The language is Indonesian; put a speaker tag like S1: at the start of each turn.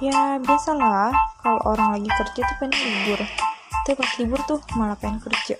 S1: ya biasalah. Kalau orang lagi kerja tuh pengen libur. Tapi pas libur tuh malah pengen kerja.